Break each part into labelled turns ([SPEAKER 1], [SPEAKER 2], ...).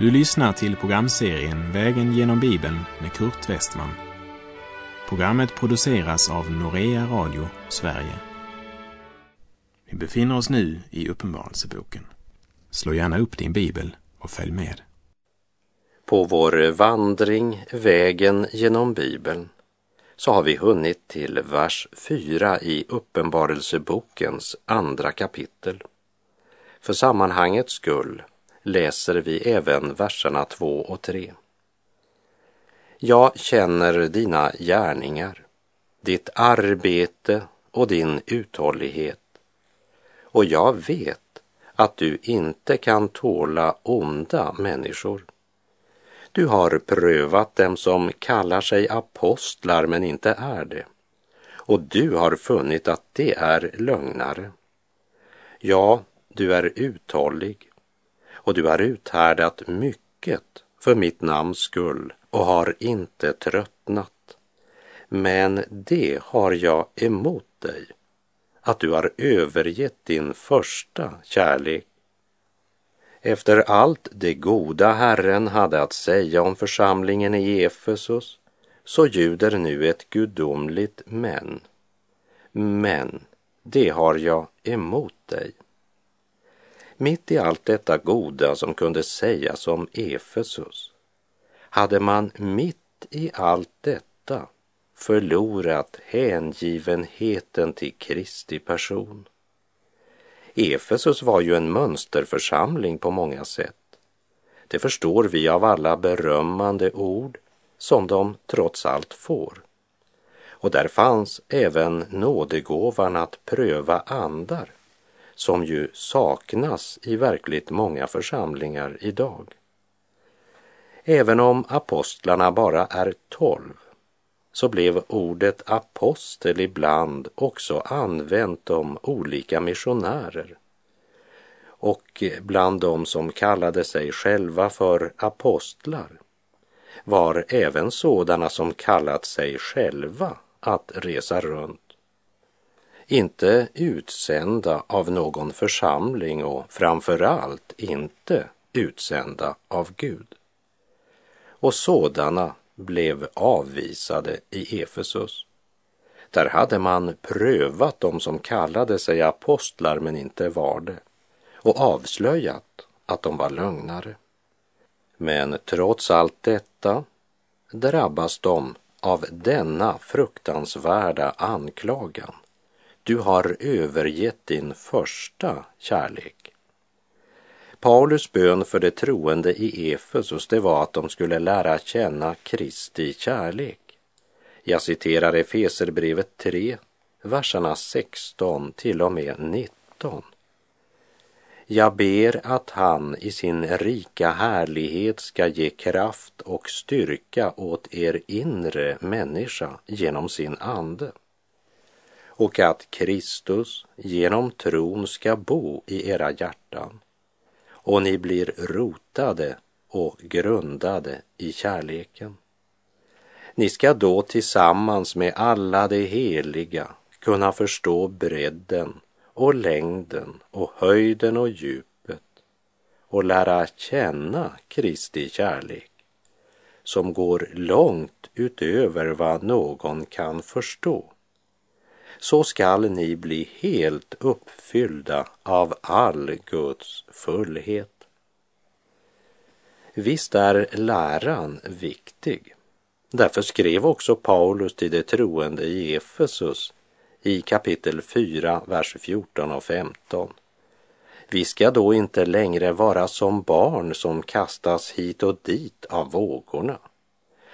[SPEAKER 1] Du lyssnar till programserien Vägen genom Bibeln med Kurt Westman. Programmet produceras av Norea Radio Sverige. Vi befinner oss nu i Uppenbarelseboken. Slå gärna upp din bibel och följ med.
[SPEAKER 2] På vår vandring Vägen genom Bibeln så har vi hunnit till vers 4 i Uppenbarelsebokens andra kapitel. För sammanhangets skull läser vi även verserna 2 och 3. Jag känner dina gärningar, ditt arbete och din uthållighet. Och jag vet att du inte kan tåla onda människor. Du har prövat dem som kallar sig apostlar men inte är det. Och du har funnit att det är lögnare. Ja, du är uthållig och du har uthärdat mycket för mitt namns skull och har inte tröttnat. Men det har jag emot dig, att du har övergett din första kärlek. Efter allt det goda Herren hade att säga om församlingen i Efesus så ljuder nu ett gudomligt men. Men det har jag emot dig. Mitt i allt detta goda som kunde sägas om Efesus hade man mitt i allt detta förlorat hängivenheten till Kristi person. Efesus var ju en mönsterförsamling på många sätt. Det förstår vi av alla berömmande ord som de trots allt får. Och där fanns även nådegåvan att pröva andar som ju saknas i verkligt många församlingar idag. Även om apostlarna bara är tolv så blev ordet apostel ibland också använt om olika missionärer. Och bland dem som kallade sig själva för apostlar var även sådana som kallat sig själva att resa runt. Inte utsända av någon församling och framför allt inte utsända av Gud. Och sådana blev avvisade i Efesus. Där hade man prövat de som kallade sig apostlar men inte var det och avslöjat att de var lögnare. Men trots allt detta drabbas de av denna fruktansvärda anklagan. Du har övergett din första kärlek. Paulus bön för de troende i Efesus det var att de skulle lära känna Kristi kärlek. Jag citerar Efeserbrevet 3, verserna 16 till och med 19. Jag ber att han i sin rika härlighet ska ge kraft och styrka åt er inre människa genom sin ande och att Kristus genom tron ska bo i era hjärtan och ni blir rotade och grundade i kärleken. Ni ska då tillsammans med alla de heliga kunna förstå bredden och längden och höjden och djupet och lära känna Kristi kärlek som går långt utöver vad någon kan förstå så skall ni bli helt uppfyllda av all Guds fullhet. Visst är läran viktig. Därför skrev också Paulus till de troende i Efesus i kapitel 4, vers 14 och 15. Vi ska då inte längre vara som barn som kastas hit och dit av vågorna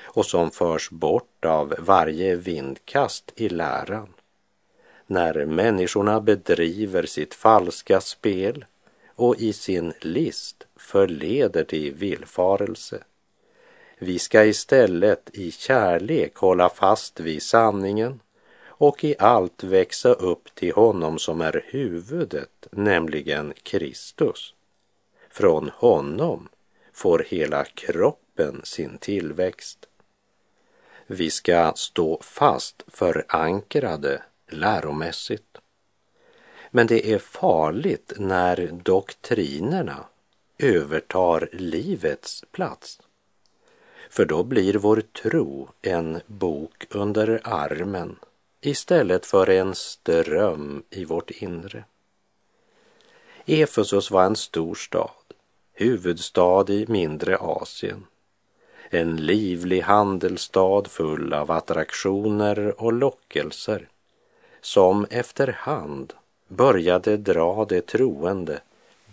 [SPEAKER 2] och som förs bort av varje vindkast i läran när människorna bedriver sitt falska spel och i sin list förleder till villfarelse. Vi ska istället i kärlek hålla fast vid sanningen och i allt växa upp till honom som är huvudet, nämligen Kristus. Från honom får hela kroppen sin tillväxt. Vi ska stå fast förankrade läromässigt. Men det är farligt när doktrinerna övertar livets plats. För då blir vår tro en bok under armen istället för en ström i vårt inre. Efesos var en stor stad, huvudstad i mindre Asien. En livlig handelsstad full av attraktioner och lockelser som efterhand började dra de troende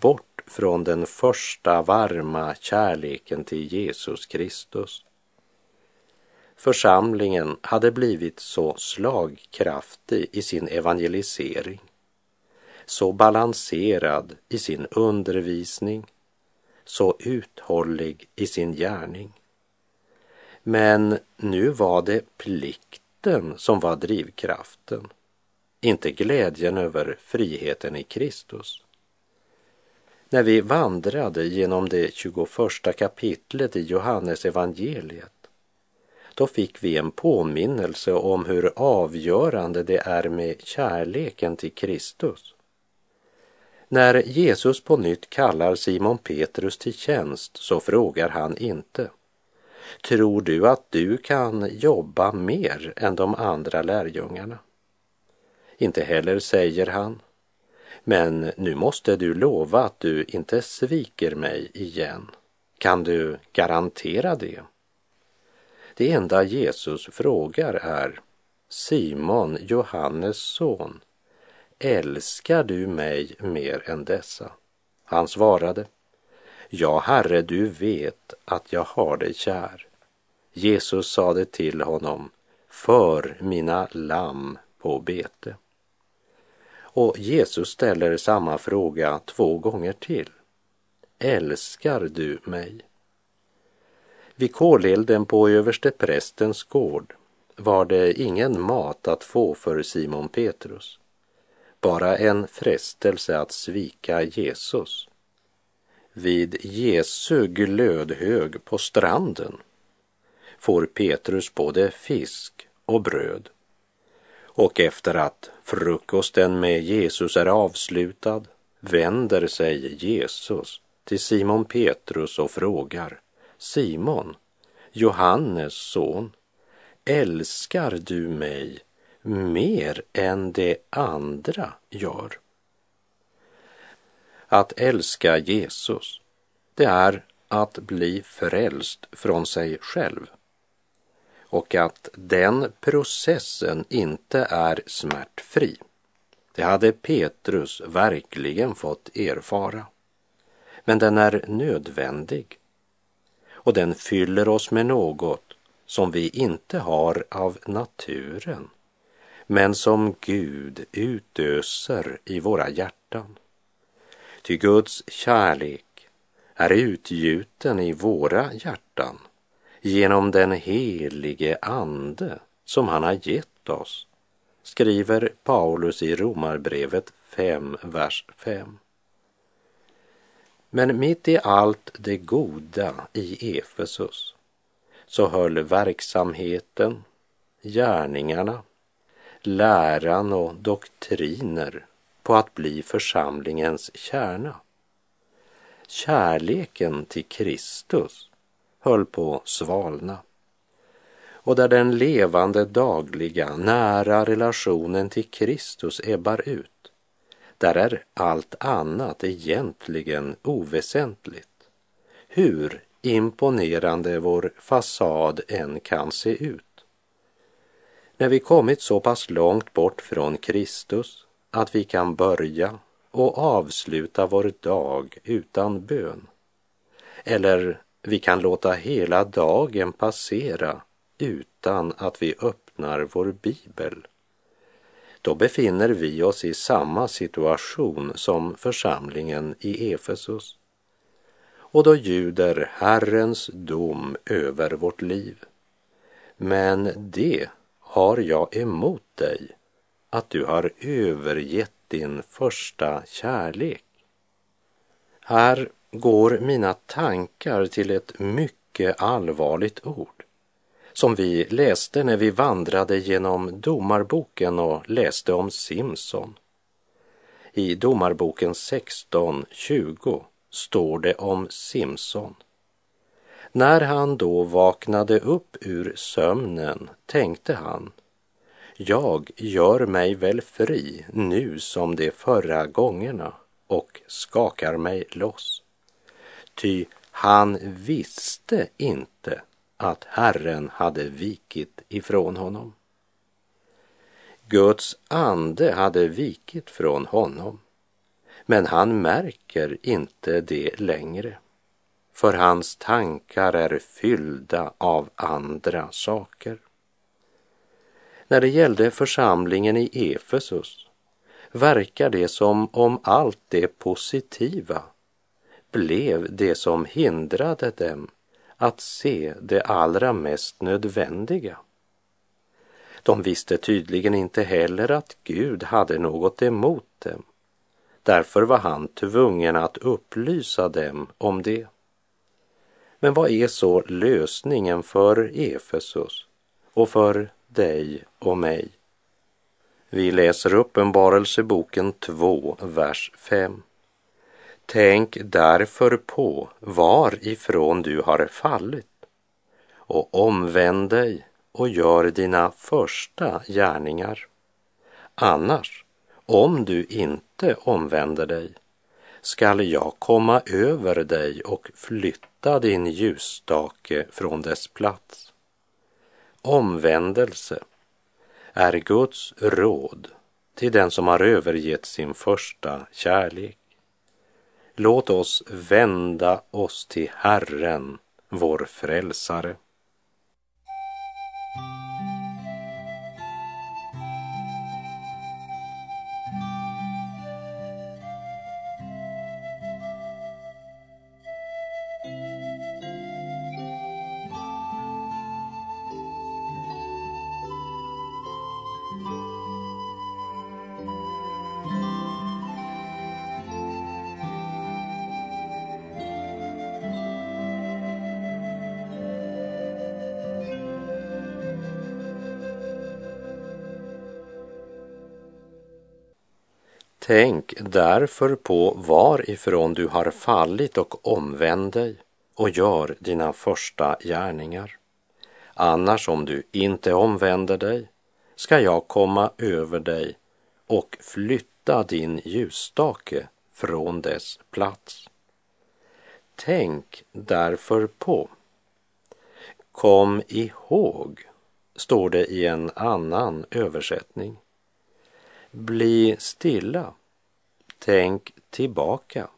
[SPEAKER 2] bort från den första varma kärleken till Jesus Kristus. Församlingen hade blivit så slagkraftig i sin evangelisering, så balanserad i sin undervisning, så uthållig i sin gärning. Men nu var det plikten som var drivkraften, inte glädjen över friheten i Kristus. När vi vandrade genom det 21 kapitlet i Johannes evangeliet då fick vi en påminnelse om hur avgörande det är med kärleken till Kristus. När Jesus på nytt kallar Simon Petrus till tjänst så frågar han inte Tror du att du kan jobba mer än de andra lärjungarna? Inte heller säger han men nu måste du lova att du inte sviker mig igen. Kan du garantera det? Det enda Jesus frågar är Simon, Johannes son, älskar du mig mer än dessa? Han svarade, Ja, Herre, du vet att jag har dig kär. Jesus sade till honom, för mina lamm på bete. Och Jesus ställer samma fråga två gånger till. Älskar du mig? Vid kolelden på översteprästens gård var det ingen mat att få för Simon Petrus, bara en frestelse att svika Jesus. Vid Jesu glödhög på stranden får Petrus både fisk och bröd. Och efter att frukosten med Jesus är avslutad vänder sig Jesus till Simon Petrus och frågar Simon, Johannes son, älskar du mig mer än de andra gör? Att älska Jesus, det är att bli frälst från sig själv och att den processen inte är smärtfri. Det hade Petrus verkligen fått erfara. Men den är nödvändig och den fyller oss med något som vi inte har av naturen men som Gud utöser i våra hjärtan. Ty Guds kärlek är utgjuten i våra hjärtan genom den helige Ande som han har gett oss, skriver Paulus i Romarbrevet 5, vers 5. Men mitt i allt det goda i Efesus så höll verksamheten, gärningarna, läran och doktriner på att bli församlingens kärna. Kärleken till Kristus höll på svalna och där den levande dagliga nära relationen till Kristus ebbar ut där är allt annat egentligen oväsentligt. Hur imponerande vår fasad än kan se ut. När vi kommit så pass långt bort från Kristus att vi kan börja och avsluta vår dag utan bön. Eller vi kan låta hela dagen passera utan att vi öppnar vår bibel då befinner vi oss i samma situation som församlingen i Efesus. Och då ljuder Herrens dom över vårt liv. Men det har jag emot dig, att du har övergett din första kärlek. Här går mina tankar till ett mycket allvarligt ord som vi läste när vi vandrade genom Domarboken och läste om Simson. I Domarboken 16.20 står det om Simson. När han då vaknade upp ur sömnen tänkte han, jag gör mig väl fri nu som de förra gångerna och skakar mig loss. Ty han visste inte att Herren hade vikit ifrån honom. Guds ande hade vikit från honom, men han märker inte det längre, för hans tankar är fyllda av andra saker. När det gällde församlingen i Efesus verkar det som om allt det positiva blev det som hindrade dem att se det allra mest nödvändiga. De visste tydligen inte heller att Gud hade något emot dem. Därför var han tvungen att upplysa dem om det. Men vad är så lösningen för Efesus och för dig och mig? Vi läser Uppenbarelseboken 2, vers 5. Tänk därför på varifrån du har fallit och omvänd dig och gör dina första gärningar. Annars, om du inte omvänder dig, skall jag komma över dig och flytta din ljusstake från dess plats. Omvändelse är Guds råd till den som har övergett sin första kärlek. Låt oss vända oss till Herren, vår frälsare. Tänk därför på varifrån du har fallit och omvänd dig och gör dina första gärningar. Annars om du inte omvänder dig ska jag komma över dig och flytta din ljusstake från dess plats. Tänk därför på. Kom ihåg, står det i en annan översättning. Bli stilla. Tänk tillbaka.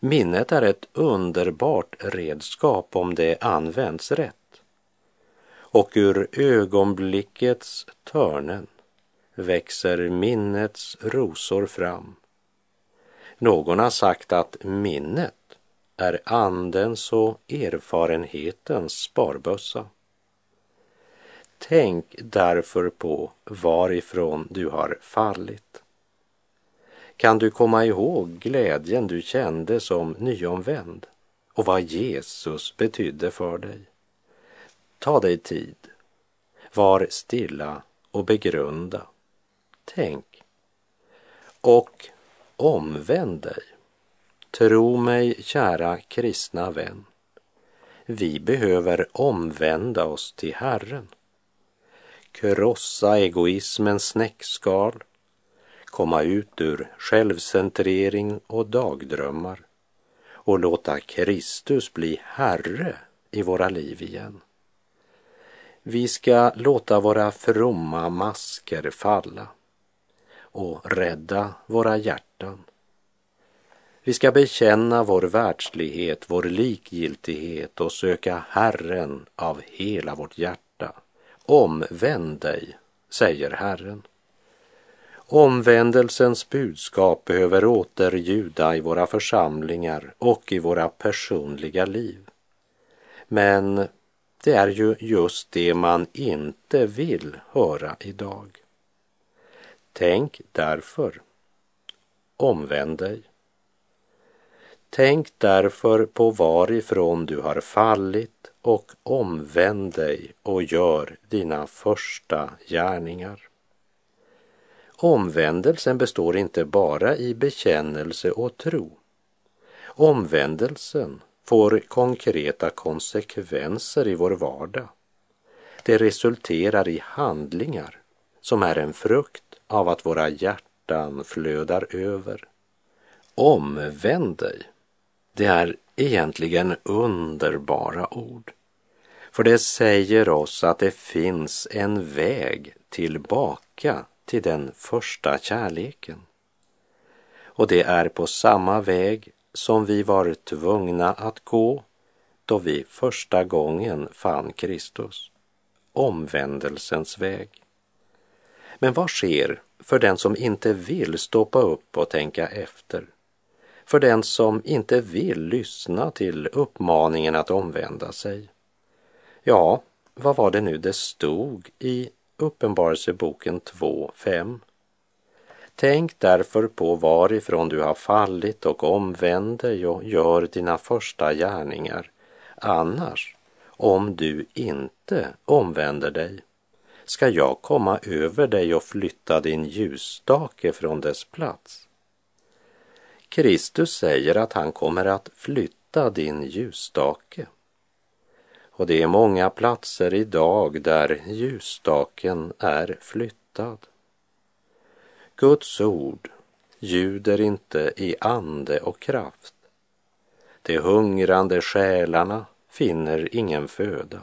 [SPEAKER 2] Minnet är ett underbart redskap om det används rätt. Och ur ögonblickets törnen växer minnets rosor fram. Någon har sagt att minnet är andens och erfarenhetens sparbössa. Tänk därför på varifrån du har fallit. Kan du komma ihåg glädjen du kände som nyomvänd och vad Jesus betydde för dig? Ta dig tid. Var stilla och begrunda. Tänk. Och omvänd dig. Tro mig, kära kristna vän. Vi behöver omvända oss till Herren krossa egoismens snäckskal, komma ut ur självcentrering och dagdrömmar och låta Kristus bli Herre i våra liv igen. Vi ska låta våra fromma masker falla och rädda våra hjärtan. Vi ska bekänna vår världslighet, vår likgiltighet och söka Herren av hela vårt hjärta Omvänd dig, säger Herren. Omvändelsens budskap behöver återljuda i våra församlingar och i våra personliga liv. Men det är ju just det man inte vill höra idag. Tänk därför. Omvänd dig. Tänk därför på varifrån du har fallit och omvänd dig och gör dina första gärningar. Omvändelsen består inte bara i bekännelse och tro. Omvändelsen får konkreta konsekvenser i vår vardag. Det resulterar i handlingar som är en frukt av att våra hjärtan flödar över. Omvänd dig. Det är egentligen underbara ord. För det säger oss att det finns en väg tillbaka till den första kärleken. Och det är på samma väg som vi var tvungna att gå då vi första gången fann Kristus. Omvändelsens väg. Men vad sker för den som inte vill stoppa upp och tänka efter? För den som inte vill lyssna till uppmaningen att omvända sig? Ja, vad var det nu det stod i Uppenbarelseboken 2.5? Tänk därför på varifrån du har fallit och omvänd dig och gör dina första gärningar. Annars, om du inte omvänder dig, ska jag komma över dig och flytta din ljusstake från dess plats. Kristus säger att han kommer att flytta din ljusstake. Och det är många platser idag där ljusstaken är flyttad. Guds ord ljuder inte i ande och kraft. De hungrande själarna finner ingen föda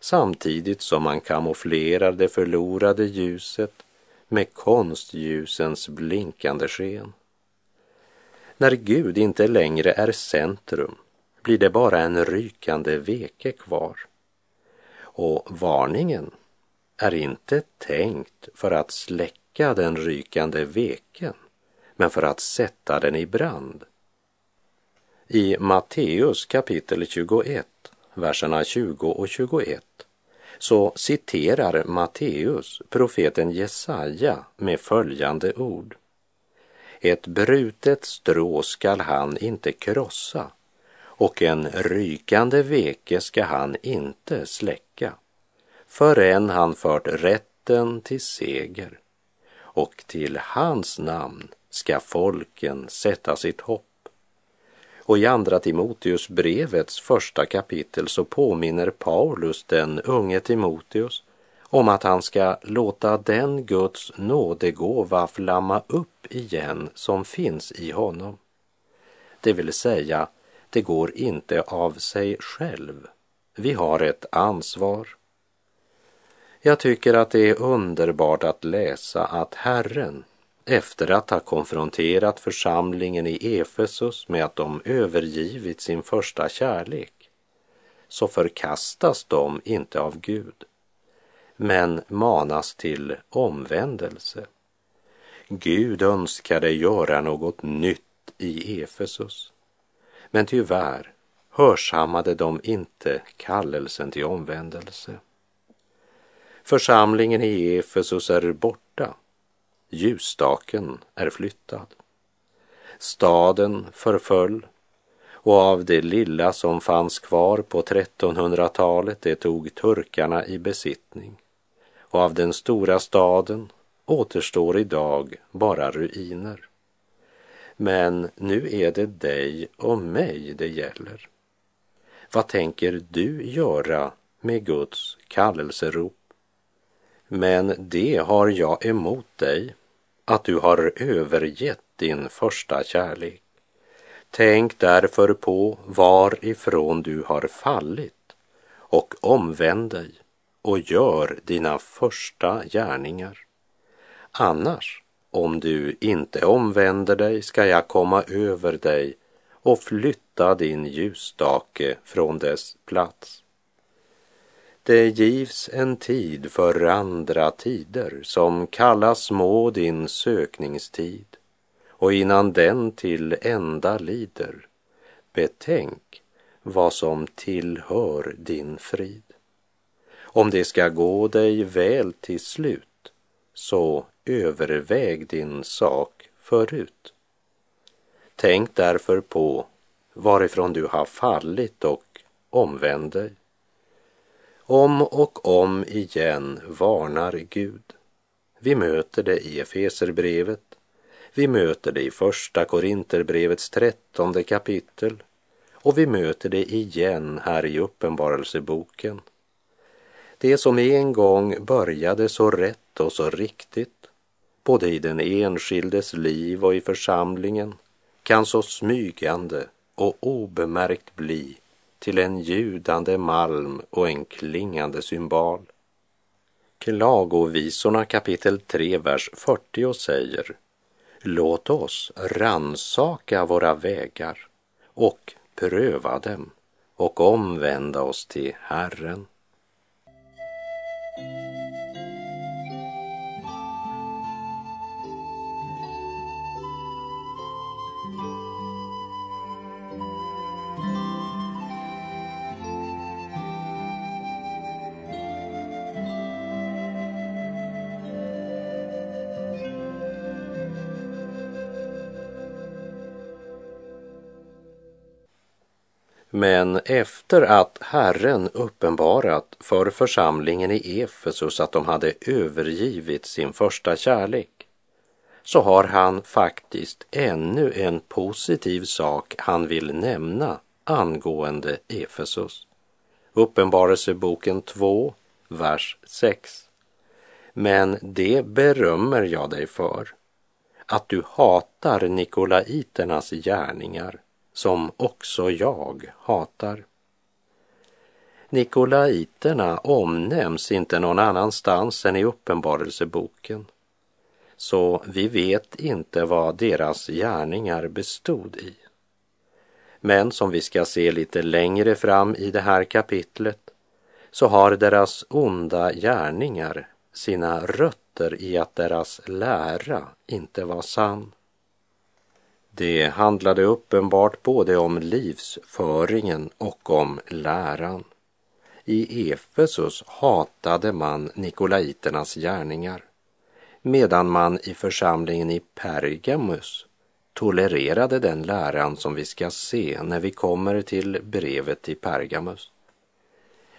[SPEAKER 2] samtidigt som man kamouflerar det förlorade ljuset med konstljusens blinkande sken. När Gud inte längre är centrum blir det bara en rykande veke kvar. Och varningen är inte tänkt för att släcka den rykande veken, men för att sätta den i brand. I Matteus kapitel 21, verserna 20 och 21, så citerar Matteus profeten Jesaja med följande ord. Ett brutet strå skall han inte krossa och en rykande veke ska han inte släcka förrän han fört rätten till seger och till hans namn ska folken sätta sitt hopp. Och i Andra Timoteus brevets första kapitel så påminner Paulus den unge Timoteus om att han ska låta den Guds nådegåva flamma upp igen som finns i honom. Det vill säga det går inte av sig själv. Vi har ett ansvar. Jag tycker att det är underbart att läsa att Herren, efter att ha konfronterat församlingen i Efesus med att de övergivit sin första kärlek, så förkastas de inte av Gud, men manas till omvändelse. Gud önskade göra något nytt i Efesus. Men tyvärr hörsammade de inte kallelsen till omvändelse. Församlingen i Efesus är borta. Ljusstaken är flyttad. Staden förföll och av det lilla som fanns kvar på 1300-talet det tog turkarna i besittning. Och av den stora staden återstår idag bara ruiner. Men nu är det dig och mig det gäller. Vad tänker du göra med Guds kallelserop? Men det har jag emot dig, att du har övergett din första kärlek. Tänk därför på varifrån du har fallit och omvänd dig och gör dina första gärningar. Annars om du inte omvänder dig ska jag komma över dig och flytta din ljusstake från dess plats. Det givs en tid för andra tider som kallas må din sökningstid och innan den till ända lider betänk vad som tillhör din frid. Om det ska gå dig väl till slut så överväg din sak förut. Tänk därför på varifrån du har fallit och omvänd dig. Om och om igen varnar Gud. Vi möter det i Efeserbrevet. Vi möter det i första Korinterbrevets trettonde kapitel och vi möter det igen här i Uppenbarelseboken. Det som en gång började så rätt och så riktigt, både i den enskildes liv och i församlingen, kan så smygande och obemärkt bli till en ljudande malm och en klingande symbol. Klagovisorna kapitel 3, vers 40 säger Låt oss ransaka våra vägar och pröva dem och omvända oss till Herren. Men efter att Herren uppenbarat för församlingen i Efesus att de hade övergivit sin första kärlek så har han faktiskt ännu en positiv sak han vill nämna angående Efesus. Uppenbarelseboken 2, vers 6. Men det berömmer jag dig för, att du hatar nikolaiternas gärningar som också jag hatar. Nikolaiterna omnämns inte någon annanstans än i Uppenbarelseboken, så vi vet inte vad deras gärningar bestod i. Men som vi ska se lite längre fram i det här kapitlet så har deras onda gärningar sina rötter i att deras lära inte var sann. Det handlade uppenbart både om livsföringen och om läran. I Efesus hatade man nikolaiternas gärningar medan man i församlingen i Pergamus tolererade den läran som vi ska se när vi kommer till brevet till Pergamus.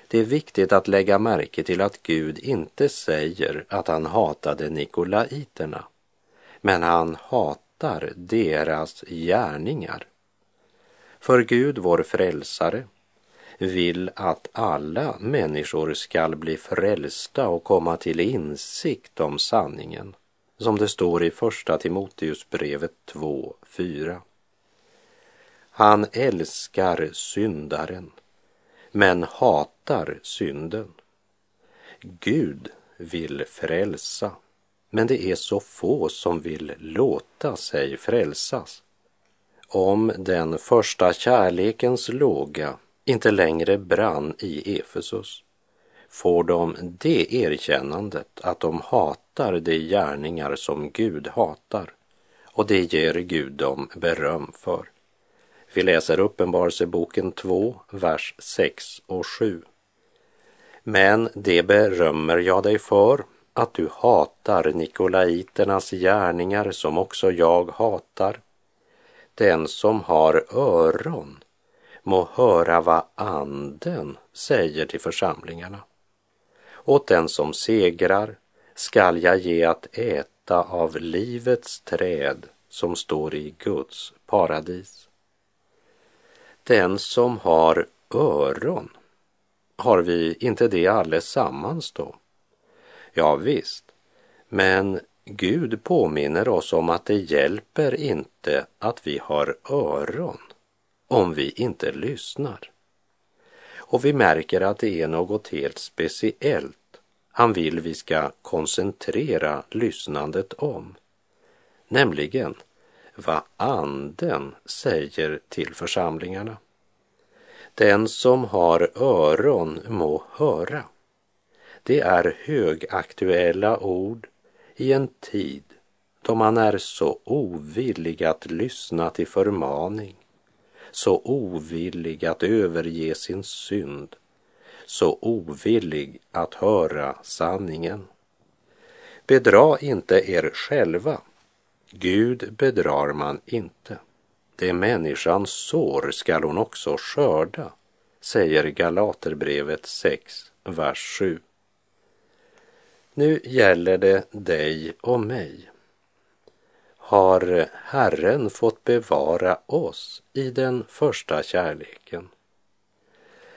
[SPEAKER 2] Det är viktigt att lägga märke till att Gud inte säger att han hatade nikolaiterna, men han hatade fattar deras gärningar. För Gud, vår frälsare, vill att alla människor skall bli frälsta och komma till insikt om sanningen, som det står i Första Timoteusbrevet 2.4. Han älskar syndaren, men hatar synden. Gud vill frälsa men det är så få som vill låta sig frälsas. Om den första kärlekens låga inte längre brann i Efesus får de det erkännandet att de hatar de gärningar som Gud hatar och det ger Gud dem beröm för. Vi läser Uppenbarelseboken 2, vers 6 och 7. Men det berömmer jag dig för att du hatar nikolaiternas gärningar som också jag hatar. Den som har öron må höra vad anden säger till församlingarna. Åt den som segrar skall jag ge att äta av livets träd som står i Guds paradis. Den som har öron, har vi inte det allesammans då? Ja, visst, men Gud påminner oss om att det hjälper inte att vi har öron om vi inte lyssnar. Och vi märker att det är något helt speciellt han vill vi ska koncentrera lyssnandet om, nämligen vad anden säger till församlingarna. Den som har öron må höra. Det är högaktuella ord i en tid då man är så ovillig att lyssna till förmaning, så ovillig att överge sin synd, så ovillig att höra sanningen. Bedra inte er själva. Gud bedrar man inte. Det människan sår skall hon också skörda, säger Galaterbrevet 6, vers 7. Nu gäller det dig och mig. har Herren fått bevara oss i den första kärleken.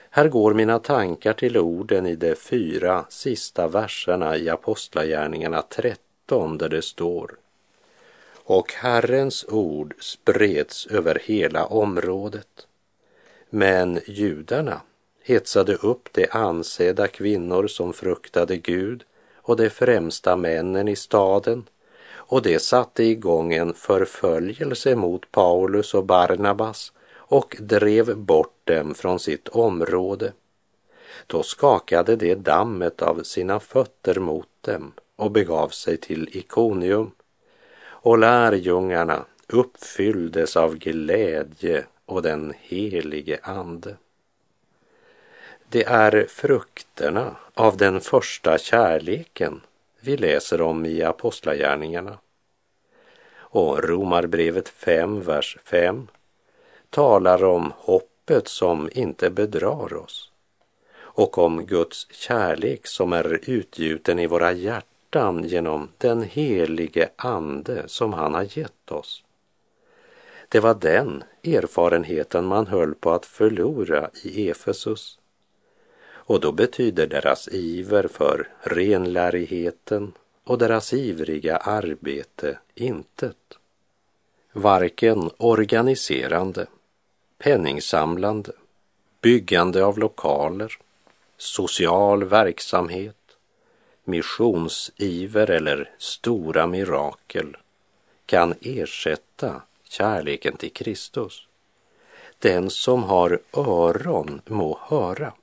[SPEAKER 2] Här går mina tankar till orden i de fyra sista verserna i Apostlagärningarna 13 där det står och Herrens ord spreds över hela området. Men judarna hetsade upp de ansedda kvinnor som fruktade Gud och de främsta männen i staden och det satte igång en förföljelse mot Paulus och Barnabas och drev bort dem från sitt område. Då skakade de dammet av sina fötter mot dem och begav sig till Ikonium och lärjungarna uppfylldes av glädje och den helige Ande. Det är frukterna av den första kärleken vi läser om i Apostlagärningarna. Och Romarbrevet 5, vers 5 talar om hoppet som inte bedrar oss och om Guds kärlek som är utgjuten i våra hjärtan genom den helige Ande som han har gett oss. Det var den erfarenheten man höll på att förlora i Efesus. Och då betyder deras iver för renlärigheten och deras ivriga arbete intet. Varken organiserande, penningsamlande, byggande av lokaler, social verksamhet, missionsiver eller stora mirakel kan ersätta kärleken till Kristus. Den som har öron må höra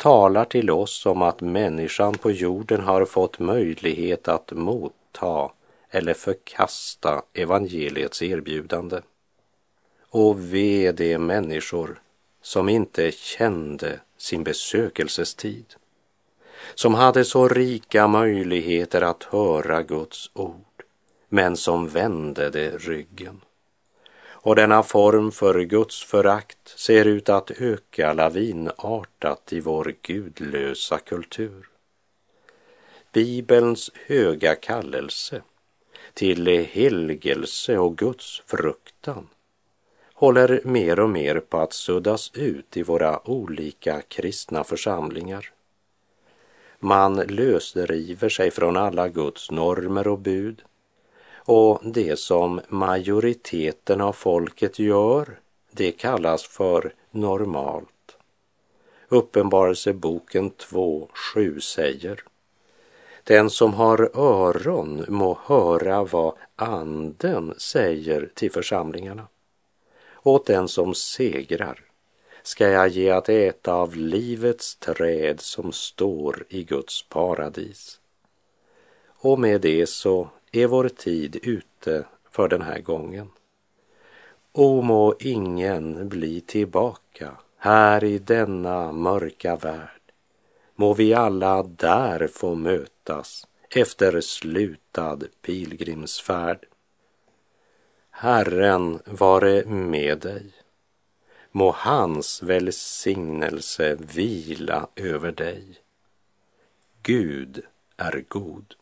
[SPEAKER 2] talar till oss om att människan på jorden har fått möjlighet att motta eller förkasta evangeliets erbjudande. Och ve de människor som inte kände sin besökelsestid, som hade så rika möjligheter att höra Guds ord, men som vände det ryggen. Och denna form för Guds förakt ser ut att öka lavinartat i vår gudlösa kultur. Bibelns höga kallelse till helgelse och Guds fruktan håller mer och mer på att suddas ut i våra olika kristna församlingar. Man lösriver sig från alla Guds normer och bud och det som majoriteten av folket gör, det kallas för normalt. Uppenbarelseboken 2.7 säger den som har öron må höra vad anden säger till församlingarna. Åt den som segrar ska jag ge att äta av livets träd som står i Guds paradis. Och med det så är vår tid ute för den här gången. O må ingen bli tillbaka här i denna mörka värld. Må vi alla där få mötas efter slutad pilgrimsfärd. Herren vare med dig. Må hans välsignelse vila över dig. Gud är god.